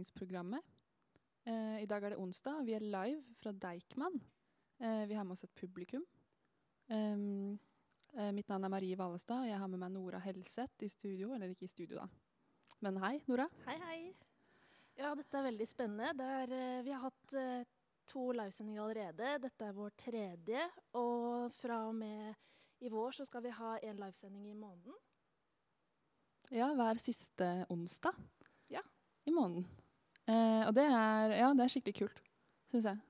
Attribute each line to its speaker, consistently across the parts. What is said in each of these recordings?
Speaker 1: Tekstbehandlingsprogrammet. Eh, I dag er det onsdag, og vi er live fra Deichman. Eh, vi har med oss et publikum. Um, eh, mitt navn er Marie Valestad, og jeg har med meg Nora Helseth i studio. Eller ikke i studio, da. Men hei, Nora.
Speaker 2: Hei, hei. Ja, dette er veldig spennende. Det er, eh, vi har hatt to livesendinger allerede. Dette er vår tredje. Og fra og med i vår så skal vi ha én livesending i måneden.
Speaker 1: Ja, hver siste onsdag
Speaker 2: Ja.
Speaker 1: i måneden. Eh, og det er, ja, det er skikkelig kult, syns jeg.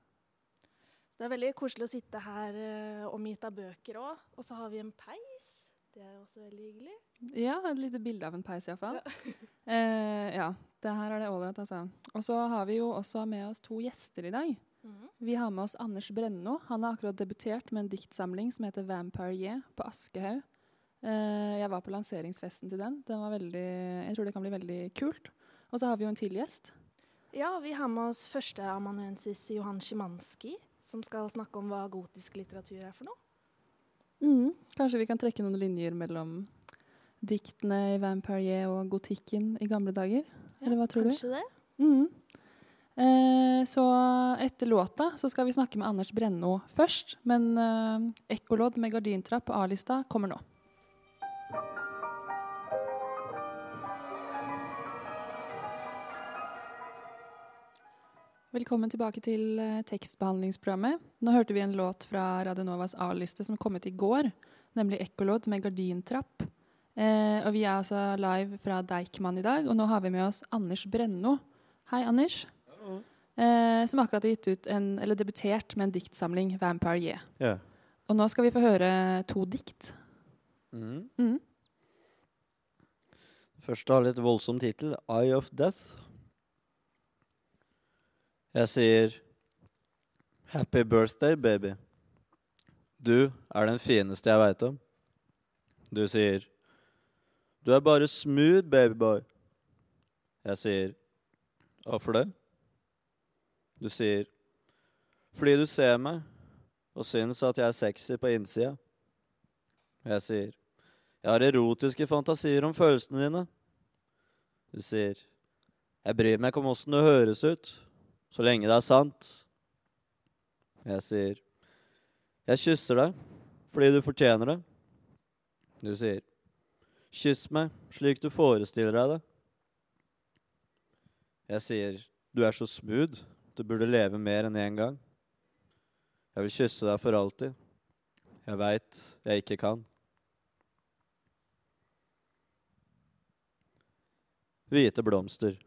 Speaker 2: Så det er veldig koselig å sitte her eh, omgitt av bøker òg. Og så har vi en peis. Det er også veldig hyggelig.
Speaker 1: Ja, et lite bilde av en peis iallfall. Ja. Eh, ja, det her er det ålreit, altså. Og så har vi jo også med oss to gjester i dag.
Speaker 2: Mhm.
Speaker 1: Vi har med oss Anders Brenno. Han har akkurat debutert med en diktsamling som heter 'Vampire Year' på Aschehoug. Eh, jeg var på lanseringsfesten til den. den var veldig, jeg tror det kan bli veldig kult. Og så har vi jo en til gjest.
Speaker 2: Ja, vi har med oss førsteamanuensis Johan Szymanski, som skal snakke om hva gotisk litteratur er for noe.
Speaker 1: Mm, kanskje vi kan trekke noen linjer mellom diktene i 'Vampire og gotikken i gamle dager? Eller hva tror du?
Speaker 2: Kanskje det?
Speaker 1: Mm. Eh, så etter låta så skal vi snakke med Anders Brenno først. Men eh, Ekkolodd med gardintrapp på A-lista kommer nå. Velkommen tilbake til eh, tekstbehandlingsprogrammet. Nå hørte vi en låt fra Radionovas A-liste som kom ut i går, nemlig 'Ekkolodd med gardintrapp'. Eh, og vi er altså live fra Deichman i dag, og nå har vi med oss Anders Brenno. Hei, Anders. Eh, som akkurat har gitt ut en, eller debutert med en diktsamling, 'Vampire Ye'.
Speaker 3: Yeah.
Speaker 1: Og nå skal vi få høre to dikt.
Speaker 3: Mm.
Speaker 1: Mm.
Speaker 3: Først har litt voldsom tittel, 'Eye of Death'. Jeg sier 'Happy birthday, baby'. Du er den fineste jeg veit om. Du sier 'Du er bare smooth, babyboy'. Jeg sier 'Hvorfor det?' Du sier 'Fordi du ser meg og syns at jeg er sexy på innsida'. Jeg sier jeg har erotiske fantasier om følelsene dine. Du sier, jeg bryr meg ikke om åssen du høres ut, så lenge det er sant. Jeg sier, jeg kysser deg fordi du fortjener det. Du sier, kyss meg slik du forestiller deg det. Jeg sier, du er så smooth, du burde leve mer enn én gang. Jeg vil kysse deg for alltid. Jeg veit jeg ikke kan. Hvite blomster.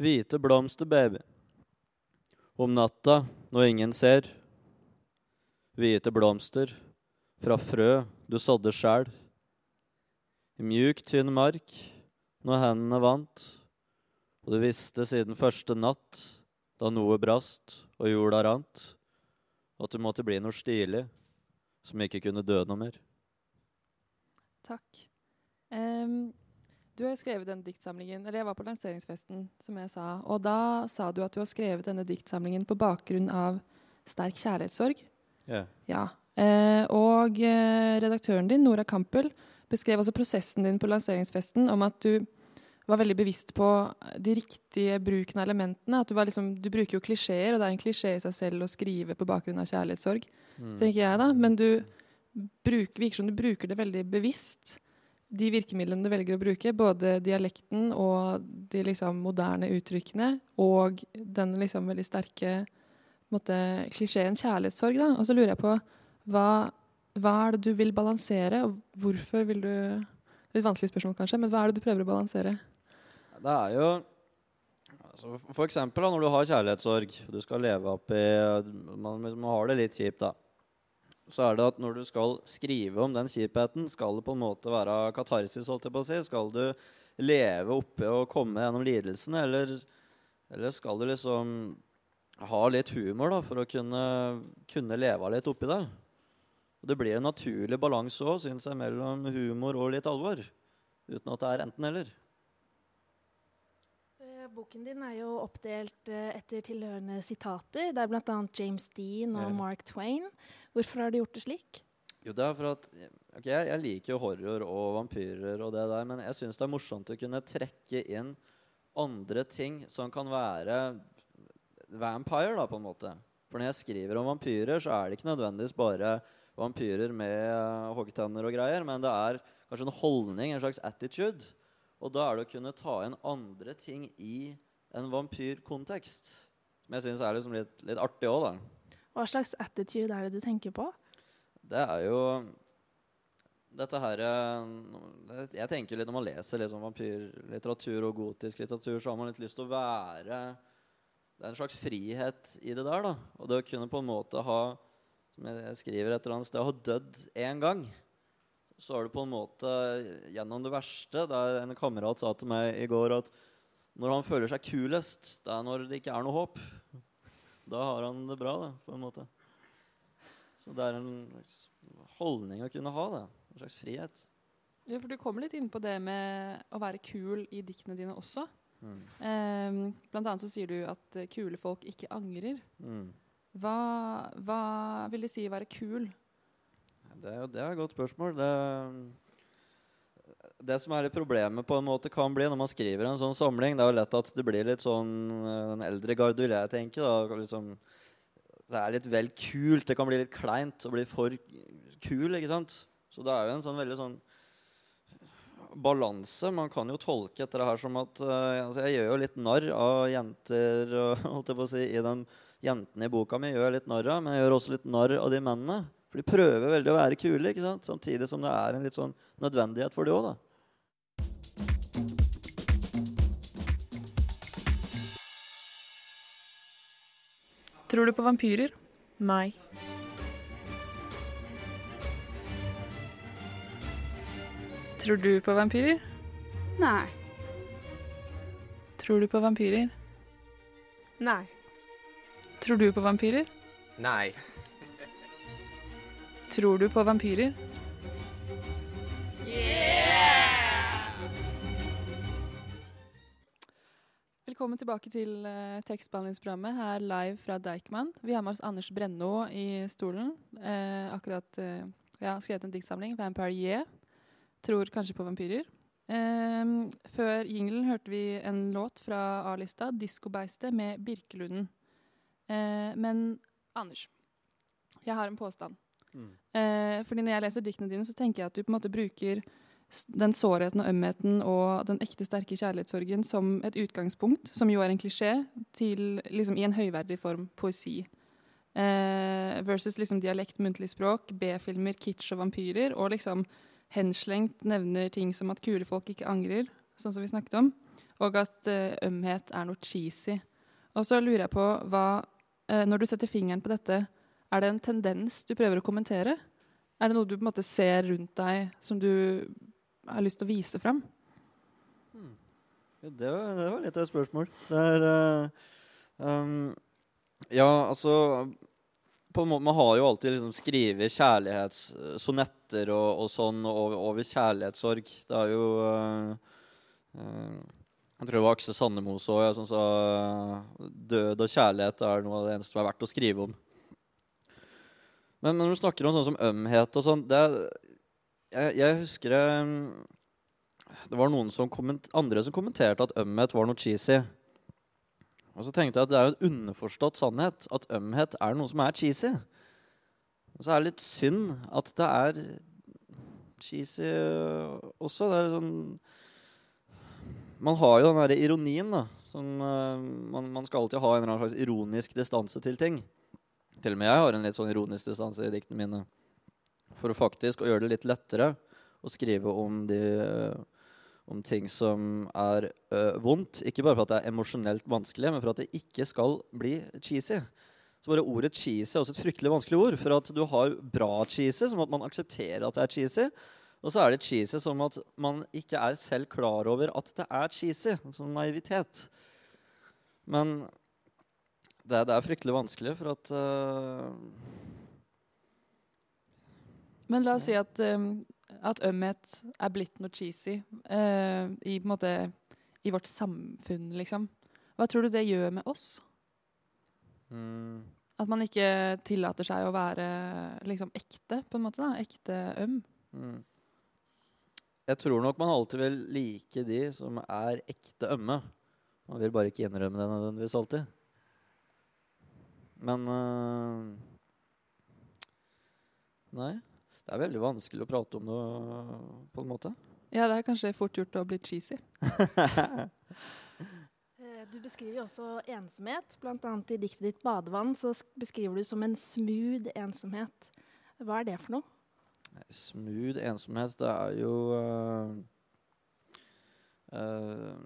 Speaker 3: Hvite blomster, baby. Om natta når ingen ser. Hvite blomster fra frø du sådde sjæl. I mjuk, tynn mark når hendene vant, og du visste siden første natt, da noe brast og jorda rant, at du måtte bli noe stilig som ikke kunne dø noe mer.
Speaker 1: Takk. Em, du har jo skrevet denne diktsamlingen, eller jeg var på lanseringsfesten, som jeg sa, og da sa du at du har skrevet denne diktsamlingen på bakgrunn av sterk kjærlighetssorg.
Speaker 3: Ja.
Speaker 1: Ja. Eh, og eh, redaktøren din, Nora Campbell, beskrev også prosessen din på lanseringsfesten om at du var veldig bevisst på de riktige bruken av elementene. At du, var liksom, du bruker jo klisjeer, og det er en klisjé i seg selv å skrive på bakgrunn av kjærlighetssorg,
Speaker 3: Mm.
Speaker 1: tenker jeg da. Men du bruk, virker som du bruker det veldig bevisst. De virkemidlene du velger å bruke, både dialekten og de liksom moderne uttrykkene, og den liksom veldig sterke måte, klisjeen kjærlighetssorg. Da. Og så lurer jeg på hva, hva er det du vil balansere, og hvorfor vil du Litt vanskelig spørsmål, kanskje, men hva er det du prøver å balansere?
Speaker 3: Det er jo altså For eksempel da, når du har kjærlighetssorg, du skal leve opp i Man, man har det litt kjipt, da. Så er det at når du skal skrive om den kjipheten, skal det på en måte være katarsis, holdt jeg på å si? Skal du leve oppe og komme gjennom lidelsene, eller, eller skal du liksom ha litt humor da, for å kunne, kunne leve litt oppi det? Og det blir en naturlig balanse òg, syns jeg, mellom humor og litt alvor. Uten at det er enten-eller.
Speaker 2: Boken din er jo oppdelt eh, etter tilhørende sitater. Det er bl.a. James Dean og. Mark Twain. Hvorfor har du gjort det slik?
Speaker 3: Jo, det er for at ok, jeg, jeg liker jo horror og vampyrer og det der, men jeg syns det er morsomt å kunne trekke inn andre ting som kan være vampire, da, på en måte. For når jeg skriver om vampyrer, så er det ikke nødvendigvis bare vampyrer med uh, hoggtenner og greier, men det er kanskje en holdning, en slags attitude. Og da er det å kunne ta inn andre ting i en vampyrkontekst. Som jeg syns er liksom litt, litt artig òg, da.
Speaker 2: Hva slags attitude er det du tenker på?
Speaker 3: Det er jo dette her eh, Jeg tenker litt Når man leser litt om vampyrlitteratur og gotisk litteratur, så har man litt lyst til å være Det er en slags frihet i det der. da Og det å kunne på en måte ha Som jeg skriver et eller annet sted, ha dødd én gang. Så er du på en måte gjennom det verste Det er en kamerat sa til meg i går at når han føler seg kulest, det er når det ikke er noe håp. Da har han det bra, da, på en måte. Så det er en slags holdning å kunne ha, det. En slags frihet.
Speaker 1: Ja, for du kommer litt inn på det med å være kul i diktene dine også.
Speaker 3: Mm.
Speaker 1: Um, blant annet så sier du at kule folk ikke angrer.
Speaker 3: Mm.
Speaker 1: Hva, hva vil det si å være kul?
Speaker 3: Det, det er et godt spørsmål. Det, det som er litt problemet på en måte kan bli når man skriver en sånn samling, det er jo lett at det blir litt sånn eh, Den eldre garde, vil jeg tenke. Da, liksom, det er litt vel kult. Det kan bli litt kleint å bli for kul, ikke sant? Så det er jo en sånn veldig sånn balanse. Man kan jo tolke etter det her som at uh, altså Jeg gjør jo litt narr av jenter og, holdt jeg på å si, i den jentene i boka mi. gjør jeg litt narr av, Men jeg gjør også litt narr av de mennene. For de prøver veldig å være kule, ikke sant? samtidig som det er en litt sånn nødvendighet for de òg.
Speaker 1: Tror du på vampyrer?
Speaker 4: Nei.
Speaker 1: Tror du på vampyrer?
Speaker 5: Nei.
Speaker 1: Tror du på vampyrer?
Speaker 5: Nei.
Speaker 1: Tror du på vampyrer?
Speaker 6: Nei.
Speaker 1: Tror du på vampyrer? Velkommen tilbake til uh, tekstbehandlingsprogrammet her live fra Deichman. Vi har med oss Anders Brenno i stolen. Uh, akkurat uh, ja, skrevet en diktsamling, 'Vampire Ye'. Tror kanskje på vampyrer. Eh, før jinglen hørte vi en låt fra A-lista, 'Diskobeistet' med Birkelunden. Uh, men Anders, jeg har en påstand.
Speaker 3: Mm.
Speaker 1: Eh, fordi når jeg leser diktene dine, så tenker jeg at du på en måte bruker den sårheten og ømheten og den ekte sterke kjærlighetssorgen som et utgangspunkt, som jo er en klisjé, til liksom i en høyverdig form poesi. Eh, versus liksom dialekt, muntlig språk, B-filmer, kitsch og vampyrer, og liksom henslengt nevner ting som at kule folk ikke angrer, sånn som vi snakket om, og at eh, ømhet er noe cheesy. Og så lurer jeg på hva eh, Når du setter fingeren på dette, er det en tendens du prøver å kommentere? Er det noe du på en måte ser rundt deg som du har lyst til å vise fram?
Speaker 3: Ja, det, var, det var litt av et spørsmål. Det er uh, um, Ja, altså på en måte, Man har jo alltid liksom skrevet kjærlighetssonetter og, og sånn over, over kjærlighetssorg. Det er jo uh, uh, Jeg tror det var Aksel Sandemos òg som sa eh, død og kjærlighet er noe av det eneste som er verdt å skrive om. Men, men når du snakker om sånn som ømhet og sånn jeg, jeg husker eh, det var noen som andre som kommenterte at ømhet var noe cheesy. Og så tenkte jeg at det er jo en underforstått sannhet at ømhet er noe som er cheesy. Og så er det litt synd at det er cheesy også. Det er sånn Man har jo den derre ironien, da. Sånn, man, man skal alltid ha en eller annen slags ironisk distanse til ting. Til og med jeg har en litt sånn ironisk distanse i diktene mine. For å faktisk å gjøre det litt lettere å skrive om de om ting som er ø, vondt. Ikke bare for at det er emosjonelt vanskelig, men for at det ikke skal bli cheesy. Så bare ordet cheesy er også et fryktelig vanskelig ord. For at du har bra cheesy, som at man aksepterer at det er cheesy. Og så er det cheesy som at man ikke er selv klar over at det er cheesy. Sånn naivitet. Men det, det er fryktelig vanskelig, for at uh...
Speaker 1: Men la oss si at, um, at ømhet er blitt noe cheesy uh, i, på en måte, i vårt samfunn, liksom. Hva tror du det gjør med oss?
Speaker 3: mm,
Speaker 1: At man ikke tillater seg å være liksom ekte, på en måte. da, Ekte øm.
Speaker 3: mm. Jeg tror nok man alltid vil like de som er ekte ømme. Man vil bare ikke innrømme det nødvendigvis alltid. Men øh, Nei. Det er veldig vanskelig å prate om det på en måte.
Speaker 1: Ja, det er kanskje fort gjort å bli cheesy.
Speaker 2: Eh, Du beskriver jo også ensomhet. Blant annet i diktet ditt 'Badevann' så beskriver du som en smooth ensomhet. Hva er det for noe?
Speaker 3: Smooth ensomhet, det er jo uh, uh,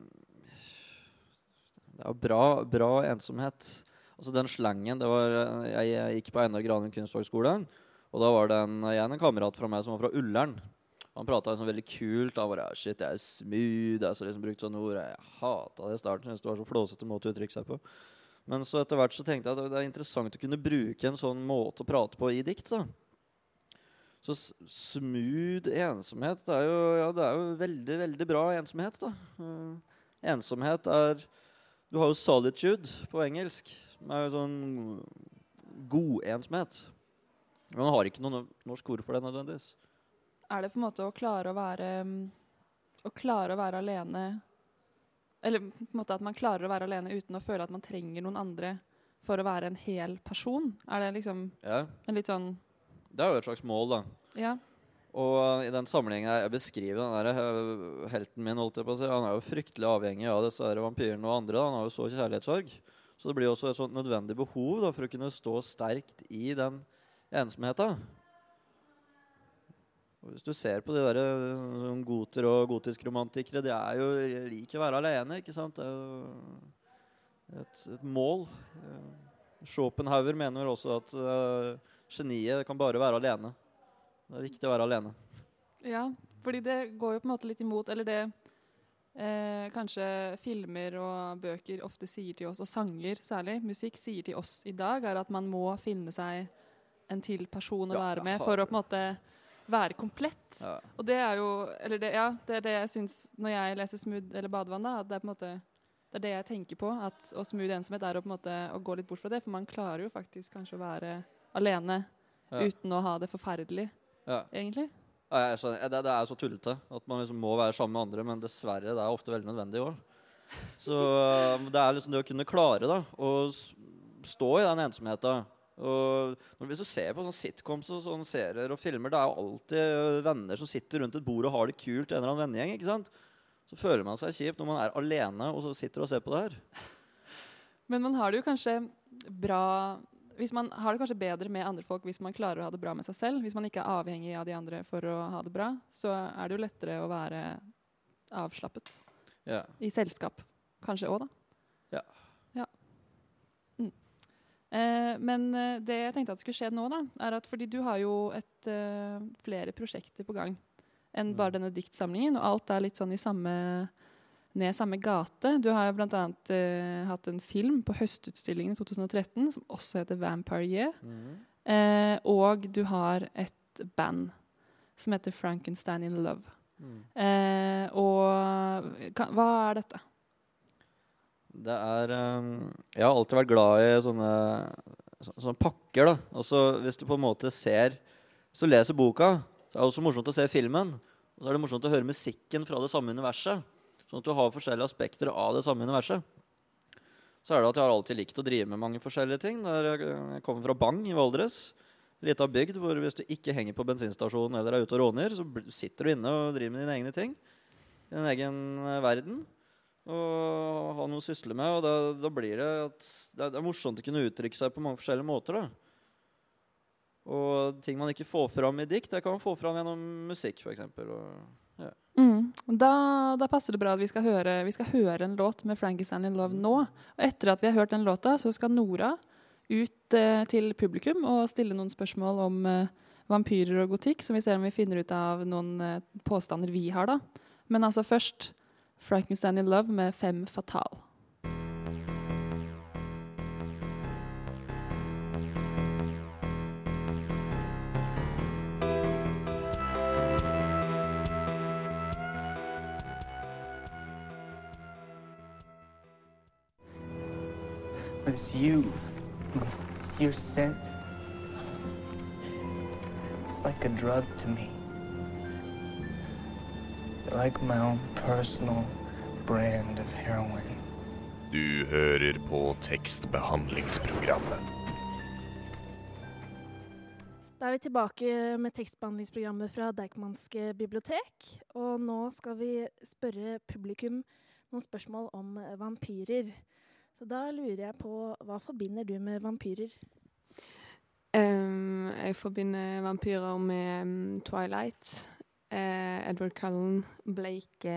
Speaker 3: Det er jo bra, bra ensomhet. Altså den slangen det var, øh, jeg, gikk på Einar Granum kunsthøgskole, og da var det en, igjen en kamerat fra meg som var fra Ullern. Han prata liksom veldig kult. Han bare Shit, jeg er smooth. Jeg så liksom brukte sånne ord. Jeg hata det i starten. Syntes det var så flåsete måte å uttrykke seg på. Men så etter hvert så tenkte jeg at det er interessant å kunne bruke en sånn måte å prate på i dikt. da. Så smooth ensomhet det er, jo, ja, det er jo veldig, veldig bra ensomhet, da. Uh, ensomhet er Du har jo solitude på engelsk. Det er jo sånn god ensomhet. Men man har ikke noe norsk ord for det nødvendigvis.
Speaker 1: Er det på en måte å klare å være um, Å klare å være alene Eller på en måte at man klarer å være alene uten å føle at man trenger noen andre for å være en hel person? Er det liksom
Speaker 3: Ja,
Speaker 1: en litt sånn
Speaker 3: Det er jo et slags mål, da.
Speaker 1: Ja.
Speaker 3: Og i den sammenhengen jeg beskriver den der uh, helten min, holdt jeg på å si, han er jo fryktelig avhengig av disse her vampyrene og andre. da. Han har jo så kjærlighetssorg. Så det blir også et sånt nødvendig behov da, for å kunne stå sterkt i den ensomheten. Og hvis du ser på de der uh, sånn goter og gotiske romantikere, de er jo like å være alene, ikke sant? Det er jo et, et mål. Uh, Schopenhauer mener vel også at uh, geniet kan bare være alene. Det er viktig å være alene.
Speaker 1: Ja, fordi det går jo på en måte litt imot Eller det eh, kanskje filmer og bøker ofte sier til oss, og sanger særlig, musikk sier til oss i dag, er at man må finne seg en til person å
Speaker 3: Ja,
Speaker 1: være med for å på en måte være komplett.
Speaker 3: Ja.
Speaker 1: Og det er jo Eller det, ja, det er det jeg syns når jeg leser Smooth eller Badevann, da. At det er på en måte det er det jeg tenker på. At å smooth ensomhet er å på en måte å gå litt bort fra det. For man klarer jo faktisk kanskje å være alene
Speaker 3: Ja.
Speaker 1: uten å ha det forferdelig,
Speaker 3: Ja.
Speaker 1: egentlig.
Speaker 3: Ja, jeg skjønner. det, det er så tullete at man liksom må være sammen med andre, men dessverre, det er ofte veldig nødvendig òg. Så um, det er liksom det å kunne klare da, å stå i den ensomheten. Og når, hvis du ser på sånne sitcoms og sånne serier og filmer, det er jo alltid venner som sitter rundt et bord og har det kult en eller annen vennegjeng. ikke sant? Så føler man seg kjip når man er alene og så sitter og ser på det her.
Speaker 1: Men man har det jo kanskje bra hvis man har det kanskje bedre med andre folk hvis man klarer å ha det bra med seg selv. Hvis man ikke er avhengig av de andre for å ha det bra, så er det jo lettere å være avslappet
Speaker 3: Ja.
Speaker 1: i selskap. Kanskje òg, da.
Speaker 3: Ja.
Speaker 1: Ja. Mm. Eh, men eh, det jeg tenkte at skulle skje nå, da, er at fordi du har jo et, eh, flere prosjekter på gang enn
Speaker 3: Mm.
Speaker 1: bare denne diktsamlingen, og alt er litt sånn i samme ned samme gate. Du har jo bl.a. Uh, hatt en film på Høstutstillingen i 2013 som også heter 'Vampire Year'.
Speaker 3: Mm.
Speaker 1: Uh, og du har et band som heter 'Frankenstein in Love'.
Speaker 3: Mm.
Speaker 1: Uh, og kan, hva er dette?
Speaker 3: Det er um, Jeg har alltid vært glad i sånne, så, sånne pakker, da. Også hvis du på en måte ser Hvis du leser boka, så er det også morsomt å se filmen. Og så er det morsomt å høre musikken fra det samme universet. Sånn at du har forskjellige aspekter av det samme universet. Så er det at jeg har alltid likt å drive med mange forskjellige ting. Der jeg, kommer fra Bang i Valdres. Lita bygd hvor hvis du ikke henger på bensinstasjonen eller er ute og råner, så sitter du inne og driver med dine egne ting. I din egen eh, verden. Og ha noe å sysle med. Og da, da blir det at det er, det er morsomt å kunne uttrykke seg på mange forskjellige måter. da. Og ting man ikke får fram i dikt, det kan man få fram gjennom musikk, f.eks.
Speaker 1: Mm. Da, da passer det bra at vi skal, høre, vi skal høre en låt med 'Frankenstein in Love' nå. Og etter at vi har hørt den låta, så skal Nora ut eh, til publikum og stille noen spørsmål om eh, vampyrer og gotikk, så vi ser om vi finner ut av noen eh, påstander vi har, da. Men altså først Frankenstein in Love med Fem Fatal.
Speaker 6: But it's you. Your scent. It's like a drug to me. Like my own personal brand of heroin.
Speaker 7: Du hører på tekstbehandlingsprogrammet.
Speaker 2: Da er vi tilbake med tekstbehandlingsprogrammet fra Deichmanske bibliotek. Og nå skal vi spørre publikum noen spørsmål om vampyrer. Så da lurer jeg på, hva forbinder du med vampyrer?
Speaker 5: Um, jeg forbinder vampyrer med um, Twilight. uh, Edward Cullen, bleike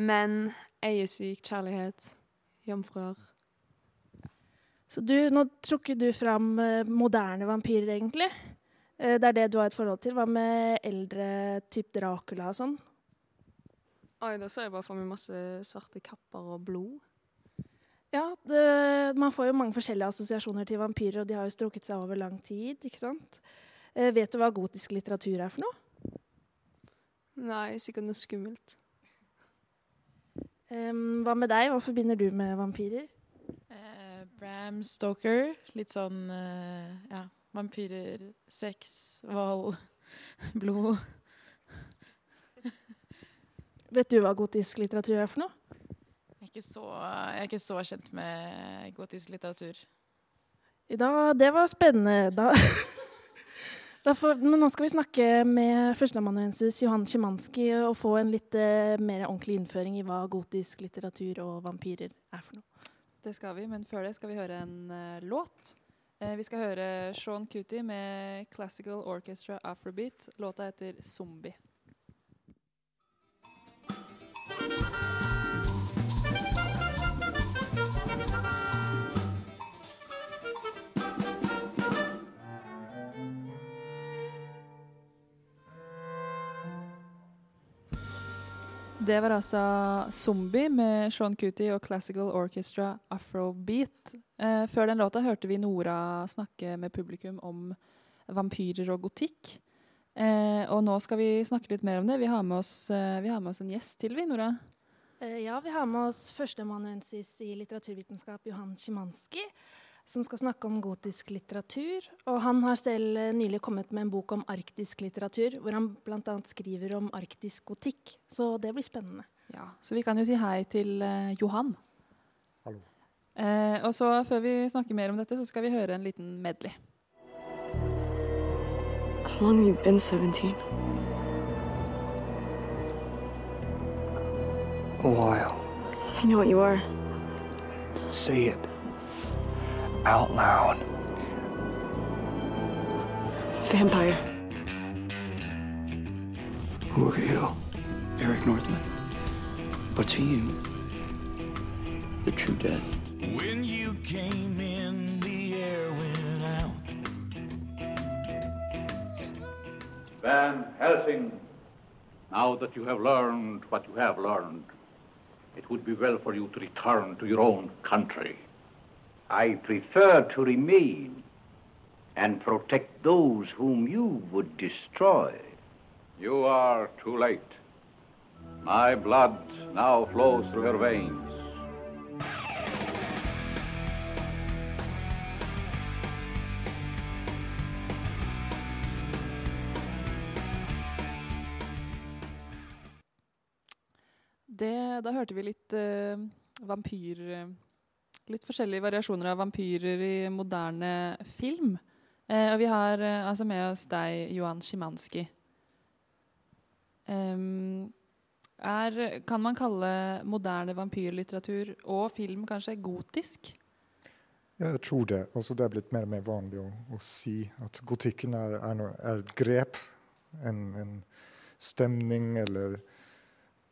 Speaker 5: menn, eiesyk kjærlighet, jomfruer.
Speaker 2: Så du, nå trukker du fram uh, moderne vampyrer, egentlig. Uh, det er det du har et forhold til. Hva med eldre, typ Dracula og sånn?
Speaker 5: Oi, da så jeg bare for meg masse svarte kapper og blod.
Speaker 2: Ja, det, man får jo mange forskjellige assosiasjoner til vampyrer, og de har jo strukket seg over lang tid, ikke sant? Eh, vet du hva gotisk litteratur er for noe?
Speaker 5: Nei, sikkert noe skummelt.
Speaker 2: Um, hva med deg? Hva forbinder du med vampyrer?
Speaker 8: Eh, Bram Stoker. Litt sånn eh, ja, vampyrer, sex, vold, blod.
Speaker 2: Vet du hva gotisk litteratur er for noe?
Speaker 8: Ikke så, jeg er ikke så kjent med gotisk litteratur.
Speaker 2: Da, det var spennende. Da, da får, men nå skal vi snakke med førsteamanuensis Johan Szymanski og få en litt eh, mer ordentlig innføring i hva gotisk litteratur og vampyrer er for noe.
Speaker 1: Det skal vi, men før det skal vi høre en uh, låt. Eh, vi skal høre Sean Cootie med Classical Orchestra Afrobeat. Låta heter 'Zombie'. Det var altså 'Zombie' med Sean Cootie og Classical Orchestra Afrobeat. Eh, før den låta hørte vi Nora snakke med publikum om vampyrer og gotikk. Eh, og nå skal vi snakke litt mer om det. Vi har med oss, eh, har med oss en gjest til, vi, Nora.
Speaker 2: Eh, ja, vi har med oss førsteamanuensis i litteraturvitenskap Johan Szymanski, som skal snakke om gotisk litteratur. Og han har selv eh, nylig kommet med en bok om arktisk litteratur, hvor han bl.a. skriver om arktisk gotikk. Så det blir spennende.
Speaker 1: Ja, Så vi kan jo si hei til uh, Johan.
Speaker 9: Hallo.
Speaker 1: Uh, og så før vi snakker mer om dette, så skal vi høre en liten medley.
Speaker 10: How long have you been 17?
Speaker 6: A while.
Speaker 10: I know what you are.
Speaker 6: Say it. Out loud.
Speaker 10: Vampire.
Speaker 6: Who are you?
Speaker 11: Eric Northman. But to you, the true death.
Speaker 12: When you came in, the air went out.
Speaker 13: Van Helsing, now that you have learned what you have learned, it would be well for you to return to your own country.
Speaker 14: I prefer to remain and protect those whom you would destroy.
Speaker 13: You are too late. My blood now flows through your veins.
Speaker 1: Det, da hørte vi litt eh, vampyr... eh, Litt forskjellige variasjoner av vampyrer i moderne film. Eh, og vi har eh, altså med oss deg, Johan Szymanski. Um, er, kan man kalle moderne vampyrlitteratur og film kanskje gotisk?
Speaker 9: Ja, jeg tror det. Altså, det er blitt mer og mer vanlig å, å si at gotikken er, er, no, er et grep, en, en stemning eller,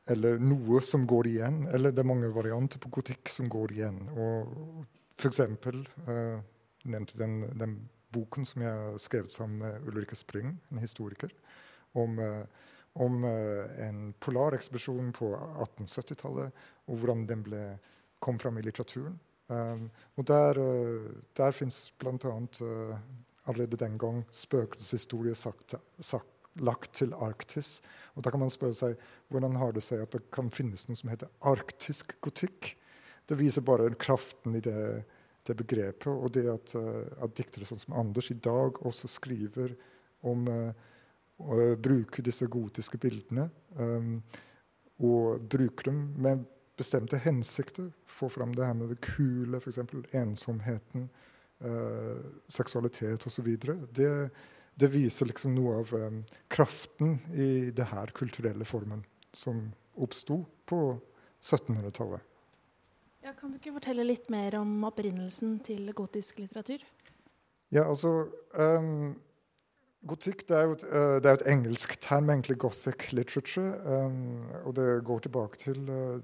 Speaker 9: eller noe som går igjen. Eller det er mange varianter på gotikk som går igjen. Og for eksempel, eh, nevnte den, den, boken som jeg har skrevet sammen med Ulrikke Spring, en historiker, om, uh, om uh, en polarekspedisjon på 1870-tallet, og hvordan den ble, kom fram i litteraturen. Um, og der, uh, der fins bl.a. Uh, allerede den gang spøkelseshistorie sagt, sagt, lagt til Arktis. Og da kan man spørre seg hvordan har det seg at det kan finnes noe som heter arktisk gotikk. Det viser bare kraften i det, det begrepet, og det at, uh, at, diktere sånn som Anders i dag også skriver om uh, å bruke disse gotiske bildene. Um, og bruker dem med bestemte hensikter. Få fram det her med det kule, f.eks. ensomheten, uh, seksualitet osv. Det, det viser liksom noe av um, kraften i det her kulturelle formen som oppsto på 1700-tallet.
Speaker 2: Ja, kan du ikke fortelle litt mer om opprinnelsen til gotisk litteratur?
Speaker 9: Ja, altså um, Gotikk det er, jo et, uh, det er et engelsk term, egentlig gothic literature. Um, og det går tilbake til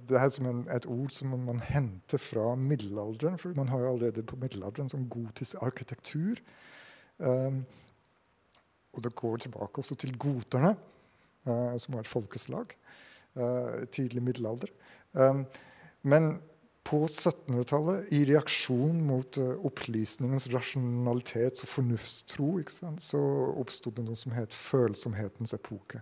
Speaker 9: Det er som en, et ord som man henter fra middelalderen. For man har jo allerede på middelalderen sånn gotisk arkitektur. Um, og det går tilbake også til goterne, uh, som var et folkeslag. tidlig middelalder. Um, men på 1700-tallet, i reaksjon mot opplysningens rasjonalitets- og fornuftstro, så oppsto det noe som het følsomhetens epoke.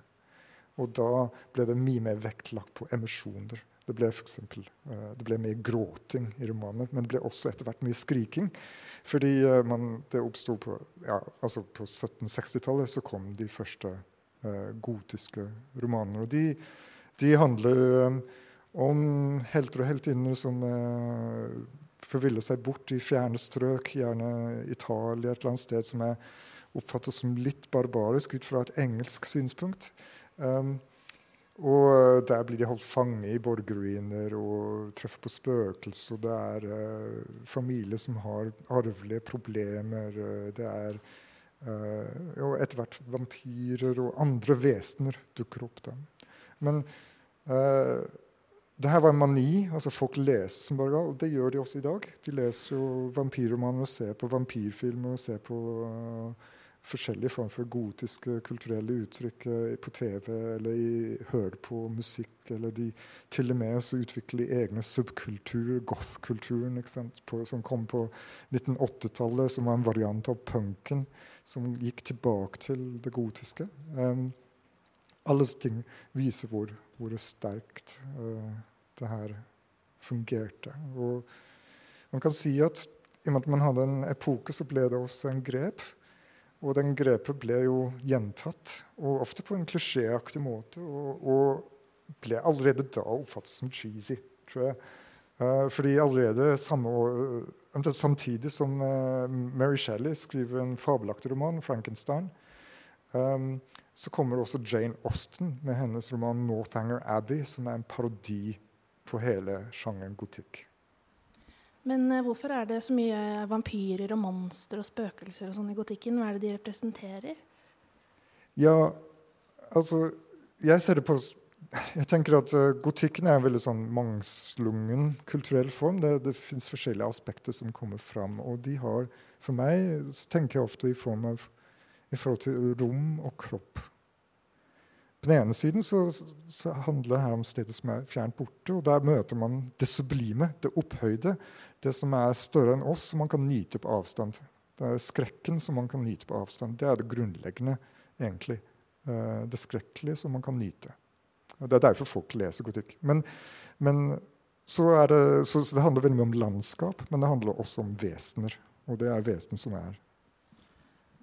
Speaker 9: Og da ble det mye mer vektlagt på emosjoner. Det ble, for eksempel, uh, det ble mye gråting i romanene, men det ble også etter hvert mye skriking. Fordi uh, man, det oppsto på, ja, altså på 1760-tallet så kom de første gotiske romanene. Og de, de handler om helter og heltinner som uh, forviller seg bort i fjerne strøk, gjerne Italia, et eller annet sted som er oppfattet som litt barbarisk ut fra et engelsk synspunkt. Um, og der blir de holdt fange i borgerruiner og treffer på spøkelser. Det er uh, familier som har arvelige problemer. Uh, det er uh, Og etter hvert vampyrer og andre vesener dukker opp. Da. Men uh, det her var en mani. altså Folk leser som bare og det gjør de også i dag. De leser jo vampyrromaner og ser på vampyrfilmer og ser på uh, forskjellige form for gotiske kulturelle uttrykk uh, på TV eller i, hører på musikk. Eller de til og med så utvikler de egne subkulturer, goth-kulturen, som kom på 1980-tallet, som var en variant av punken, som gikk tilbake til det gotiske. Um, alle ting viser hvor, hvor sterkt uh, det her fungerte. Og man kan si at i og med at man hadde en epoke, så ble det også en grep. Og den grepet ble jo gjentatt, og ofte på en klisjéaktig måte. Og, og, ble allerede da oppfattet som cheesy, tror jeg. Uh, fordi allerede samme år, uh, samtidig som uh, Mary Shelley skriver en fabelaktig roman, 'Frankenstein', um, så kommer også Jane Austen med hennes roman 'Northanger Abbey', som er en parodi på hele sjangeren gotikk.
Speaker 2: Men uh, hvorfor er det så mye vampyrer og monstre og spøkelser og sånn i gotikken? Hva er det de representerer?
Speaker 9: Ja, altså Jeg ser det på jeg tenker at uh, Gotikken er en veldig sånn mangslungen kulturell form. Det, det fins forskjellige aspekter som kommer fram. Og de har, for meg så tenker jeg ofte i form av i forhold til rom og kropp. På den ene siden så, så handler det her om stedet som er fjernt borte. og Der møter man det sublime, det opphøyde, det som er større enn oss, som man kan nyte på avstand. Det er skrekken som man kan nyte på avstand. Det er det grunnleggende, egentlig. Eh, det skrekkelige som man kan nyte. Og Det er derfor folk leser gotikk. Men, men så, det, så, så det handler veldig mye om landskap, men det handler også om vesener. Og det er vesen som er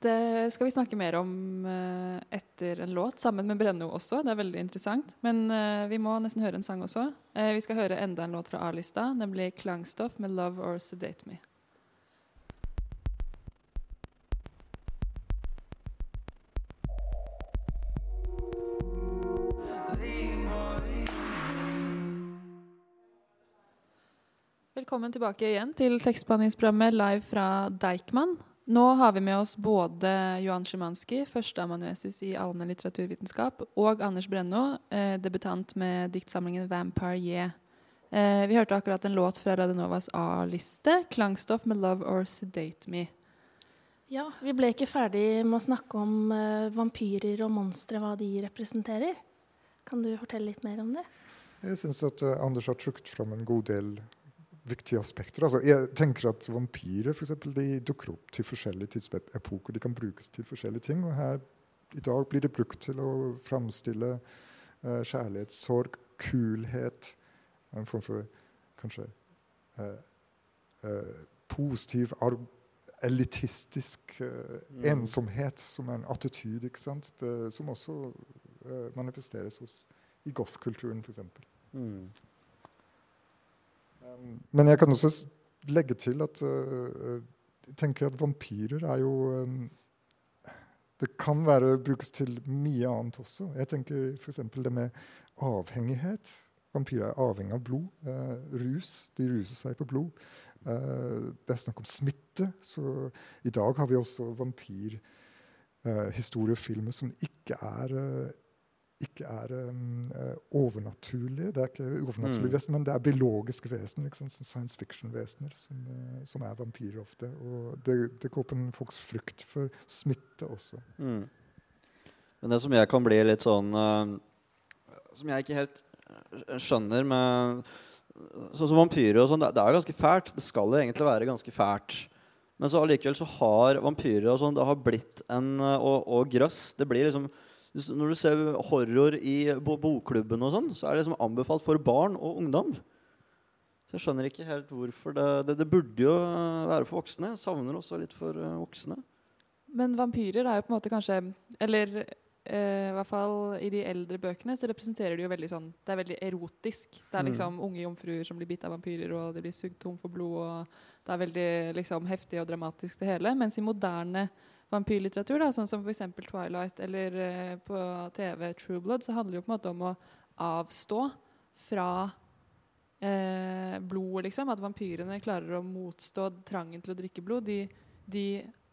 Speaker 1: det skal vi snakke mer om uh, etter en låt, sammen med Brenno også. Det er veldig interessant. Men uh, vi må nesten høre en sang også. Vi skal høre enda en låt fra A-lista, nemlig 'Klangstoff' med 'Love or Sedate Me'. Velkommen tilbake igjen til tekstbehandlingsprogrammet live fra Deichman. Nå har vi med oss både Johan Szymanski, førsteamanuensis i allmenn litteraturvitenskap, og Anders Brenno, eh, debutant med diktsamlingen 'Vampire Ye'. Eh, vi hørte akkurat en låt fra Radenovas A-liste, 'Klangstoff med 'Love or Sedate Me'.
Speaker 2: Ja, vi ble ikke ferdig med å snakke om eh, vampyrer og monstre, hva de representerer. Kan du fortelle litt mer om det?
Speaker 9: Jeg syns at eh, Anders har trukket fram en god del viktige aspekter. Altså, jeg tenker at Vampyrer for eksempel, de dukker opp til forskjellige tidsepoker. De kan brukes til forskjellige ting. og her I dag blir det brukt til å framstille uh, kjærlighetssorg, kulhet, en form for kanskje uh, uh, positiv elitistisk
Speaker 3: Mm.
Speaker 9: ensomhet som er en attityd, ikke sant? Det, som også manifesteres hos, i goth-kulturen, f.eks.
Speaker 3: Mm.
Speaker 9: Um, men jeg kan også legge til at eh, jeg tenker at vampyrer er jo um, Det kan være brukes til mye annet også. Jeg tenker f.eks. det med avhengighet. Vampyrer er avhengig av blod. eh, rus. De ruser seg på blod. Eh, det er snakk om smitte. Så i dag har vi også vampyrhistoriefilmer som ikke er eh, ikke er um, overnaturlige. Det er ikke overnaturlige
Speaker 3: Mm.
Speaker 9: vesen, men det er biologiske vesener. Liksom, som science fiction-vesener som, eh, som er vampyrer ofte. Og det, det går på en folks frykt for smitte også.
Speaker 3: Mm. Men det som jeg kan bli litt sånn uh, Som jeg ikke helt skjønner med Sånn som vampyrer og sånn, det, det er ganske fælt. Det skal jo egentlig være ganske fælt. Men så allikevel så har vampyrer og sånn Det har blitt en Og, og grøss. Det blir liksom Når du ser horror i bo bokklubben og sånn, så er det liksom anbefalt for barn og ungdom. Så jeg skjønner ikke helt hvorfor det Det, det burde jo eh, være for voksne. Jeg savner også litt for eh, voksne.
Speaker 1: Men vampyrer er jo på en måte kanskje Eller eh, i hvert fall i de eldre bøkene så representerer de jo veldig sånn Det er veldig erotisk. Det er
Speaker 3: Mm.
Speaker 1: liksom unge jomfruer som blir bitt av vampyrer, og de blir sugd tom for blod. og Det er veldig liksom heftig og dramatisk, det hele. Mens i moderne vampyrlitteratur, da, sånn som f.eks. Twilight eller eh, på TV True Blood, så handler det jo på en måte om å avstå fra eh, blodet, liksom. At vampyrene klarer å motstå trangen til å drikke blod. De, de,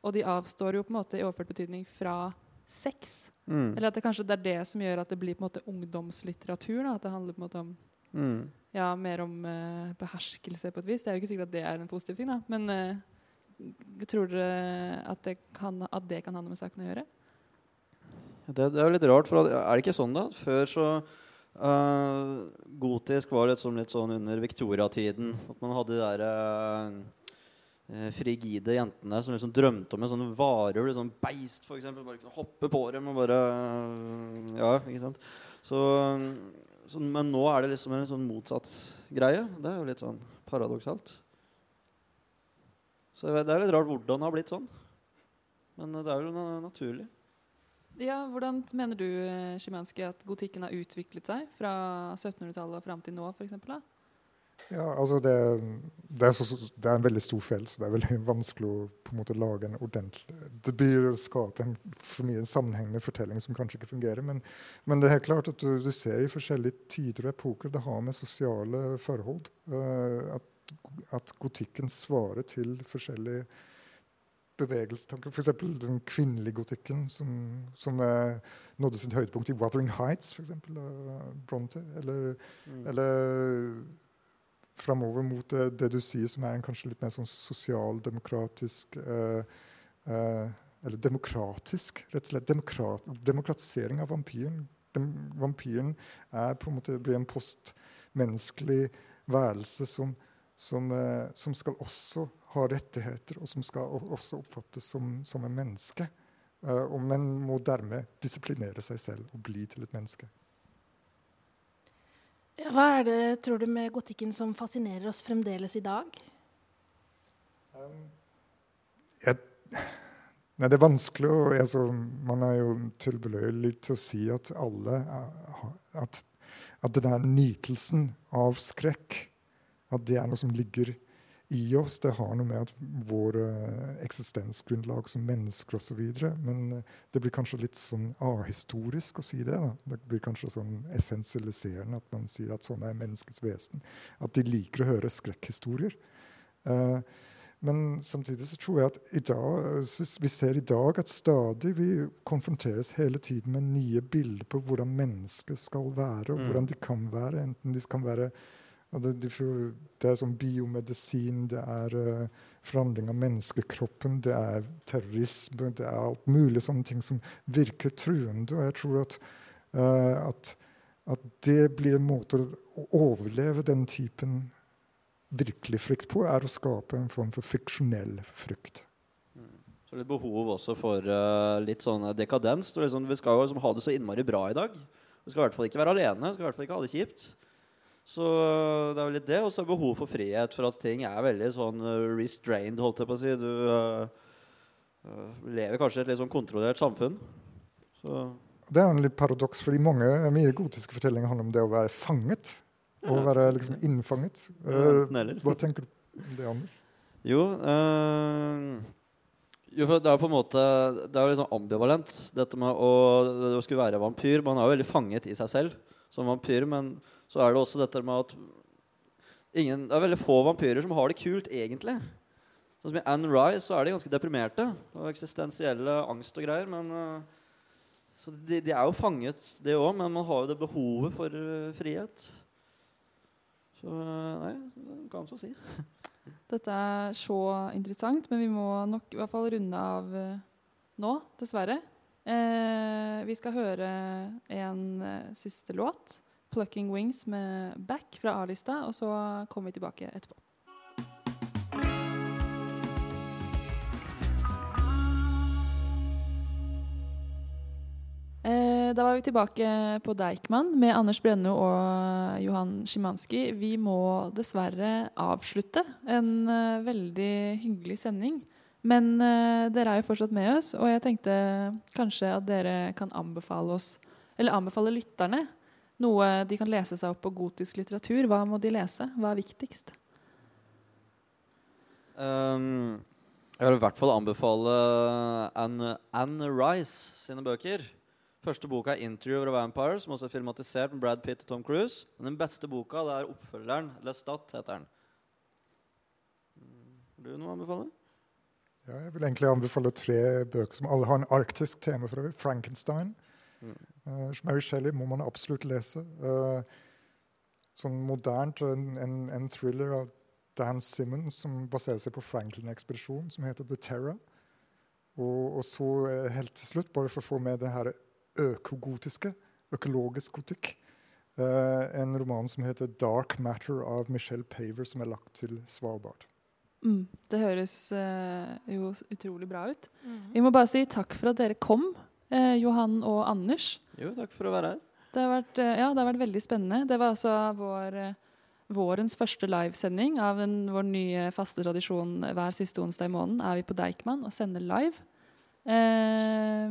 Speaker 1: og de avstår jo på en måte i overført betydning fra sex.
Speaker 3: Mm.
Speaker 1: Eller at det kanskje det er det som gjør at det blir på en måte ungdomslitteratur. Da. At det handler på en måte om
Speaker 3: Mm.
Speaker 1: ja, mer om eh, beherskelse på et vis. Det er jo ikke sikkert at det er en positiv ting, da. Men eh, tror dere at det, kan, at det kan ha noe med saken å gjøre?
Speaker 3: Det, det er jo litt rart, for er det ikke sånn da? Før så uh, Gotisk var litt, som litt sånn under Victoria-tiden. At man hadde de der uh, frigide jentene som liksom drømte om en sånn varulv, liksom beist f.eks. Bare kunne hoppe på dem og bare uh, Ja, ikke sant. Så, så, men nå er det liksom en sånn motsatt greie. Det er jo litt sånn paradoksalt. Så det er litt rart hvordan det har blitt sånn. Men eh, det er jo naturlig.
Speaker 1: Ja, Hvordan mener du eh, at gotikken har utviklet seg fra 1700-tallet og fram til nå? For eksempel, da?
Speaker 9: Ja, altså det, det, er så, det er en veldig stor felt, så det er veldig vanskelig å på en måte lage en ordentlig Det blir å skape en for mye sammenhengende fortelling som kanskje ikke fungerer. Men, men det er klart at du, du ser i forskjellige tider og epoker det har med sosiale forhold uh, at, at gotikken svarer til forskjellige bevegelsestanker. F.eks. den kvinnelige gotikken som, som eh, nådde sitt høydepunkt i 'Wuthering Heights', for eksempel, av Bronte. Eller,
Speaker 3: Mm.
Speaker 9: eller framover mot det, det, du sier, som er en kanskje litt mer sånn sosialdemokratisk eh, eh, Eller demokratisk, rett og slett. Demokrat, demokratisering av vampyren. Dem, vampyren er på en måte blir en postmenneskelig værelse som, som, eh, som skal også ha rettigheter, og som skal også oppfattes som, som en menneske. Eh, og, men må dermed disiplinere seg selv og bli til et menneske.
Speaker 2: Ja, hva er det, tror du, med gotikken som fascinerer oss fremdeles i dag?
Speaker 9: Jeg, nei, det er vanskelig å altså, Man er jo tilbøyelig til å si at alle At, at den nytelsen av skrekk at det er noe som ligger i oss. Det har noe med at vår eh, eksistensgrunnlag som mennesker osv. Men eh, det blir kanskje litt sånn ahistorisk å si det. Da. Det blir kanskje sånn essensialiserende at man sier at sånn er menneskets vesen. At de liker å høre skrekkhistorier. Uh, men samtidig så tror jeg at dag, vi ser i dag at stadig vi konfronteres hele tiden med nye bilder på hvordan mennesker skal være, og
Speaker 3: Mm.
Speaker 9: hvordan de kan være. Enten de kan være det, det, er sånn biomedisin, det er eh, forandring av menneskekroppen, det er terrorisme, det er alt mulig sånne ting som virker truende. Og jeg tror at, eh, at, at det blir en måte å overleve den typen virkelig frykt på, er å skape en form for fiksjonell frykt.
Speaker 3: Så litt behov også for uh, litt sånn dekadens. Liksom, vi skal jo liksom ha det så innmari bra i dag. Vi skal i hvert fall ikke være alene. Vi skal i hvert fall ikke ha det kjipt. Så eh, det er jo litt det. Og så er behov for frihet for at ting er veldig sånn eh, restrained, holdt jeg på å si. Du eh, lever kanskje i et litt sånn kontrollert samfunn. Så
Speaker 9: Det er en litt paradoks, fordi mange mye gotiske fortellinger handler om det å være fanget. Å
Speaker 3: Ja.
Speaker 9: være liksom innfanget. Eh, hva tenker du om det, Anders?
Speaker 3: Jo, uh, jo for det er på en måte Det er litt sånn ambivalent, dette med å, det å skulle være vampyr. Man er jo veldig fanget i seg selv som vampyr, men så er det også dette med at ingen, det er veldig få vampyrer som har det kult, egentlig. Sånn som I Anne Rice så er de ganske deprimerte og eksistensielle angst og greier. men... eh, så de, de er jo fanget, det òg, men man har jo det behovet for eh, frihet. Så eh, nei, det annet å si.
Speaker 1: Dette er så interessant, men vi må nok i hvert fall runde av nå, dessverre. Eh, vi skal høre en siste låt, 'Plucking Wings' med Back fra A-lista, og så kommer vi tilbake etterpå. Eh, da var vi tilbake på Deichman med Anders Brenno og Johan Szymanski. Vi må dessverre avslutte en eh, veldig hyggelig sending. Men eh, dere er jo fortsatt med oss, og jeg tenkte kanskje at dere kan anbefale oss, eller anbefale lytterne, noe de kan lese seg opp på gotisk litteratur. Hva må de lese? Hva er viktigst?
Speaker 3: Um, jeg vil i hvert fall anbefale Anne, Anne Rice sine bøker. Første boka er 'Interview of a Vampire', som også er filmatisert med Brad Pitt og Tom Cruise. Men den beste boka det er oppfølgeren. Lestat heter den. Har du noe å anbefale?
Speaker 9: Ja, jeg vil egentlig anbefale tre bøker som alle har en arktisk tema. for øvrig. 'Frankenstein'.
Speaker 3: Mm.
Speaker 9: Uh, Mary Shelley må man absolutt lese. Uh, sånn modernt en, en, en thriller av Dan Simmons som baserer seg på Franklin-ekspedisjonen, som heter 'The Terror'. Og, og så eh, helt til slutt, bare for å få med det her økogotiske, økologisk gotikk, eh, en roman som heter 'Dark Matter' av Michelle Paver, som er lagt til Svalbard.
Speaker 1: Mm, det høres eh, jo utrolig bra ut.
Speaker 2: Mm.
Speaker 1: Vi må bare si takk for at dere kom, eh, Johan og Anders.
Speaker 3: Jo, takk for å være her.
Speaker 1: Det har vært, eh, ja, det har vært veldig spennende. Det var altså vår, eh, vårens første livesending av en, vår nye faste tradisjon hver siste onsdag i måneden. Er vi på Deichman og sender live. Eh,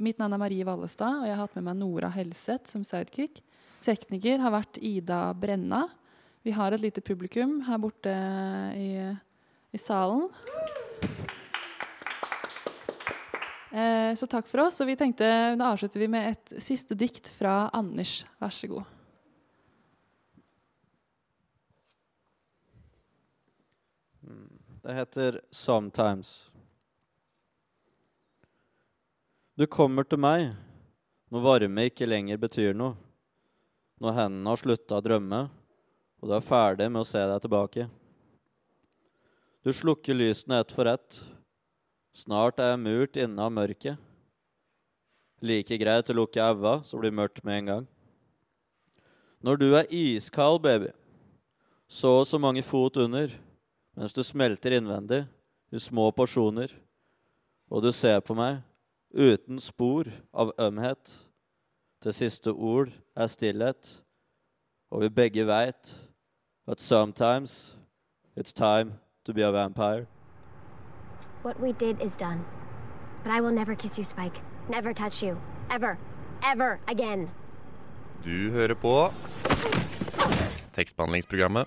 Speaker 1: mitt navn er Marie Vallestad, og jeg har hatt med meg Nora Helseth som sidekick. Tekniker har vært Ida Brenna. Vi har et lite publikum her borte i, i salen. Eh, så takk for oss. Og vi tenkte, da avslutter vi med et siste dikt fra Anders. Vær så god.
Speaker 3: Det heter 'Sometimes'. Du kommer til meg når varme ikke lenger betyr noe. Når hendene har slutta å drømme, og du er ferdig med å se deg tilbake. Du slukker lysene ett for ett. Snart er jeg murt inne av mørket. Like greit å lukke øynene, så blir det mørkt med en gang. Når du er iskald, baby, så og så mange fot under, mens du smelter innvendig i små porsjoner, og du ser på meg uten spor av ømhet. Til siste ord er stillhet, og vi begge veit at sometimes it's time to be a vampire.
Speaker 15: What we did is done. But I will never kiss you, Spike. Never touch you. Ever. Ever again.
Speaker 7: Du hører på tekstbehandlingsprogrammet.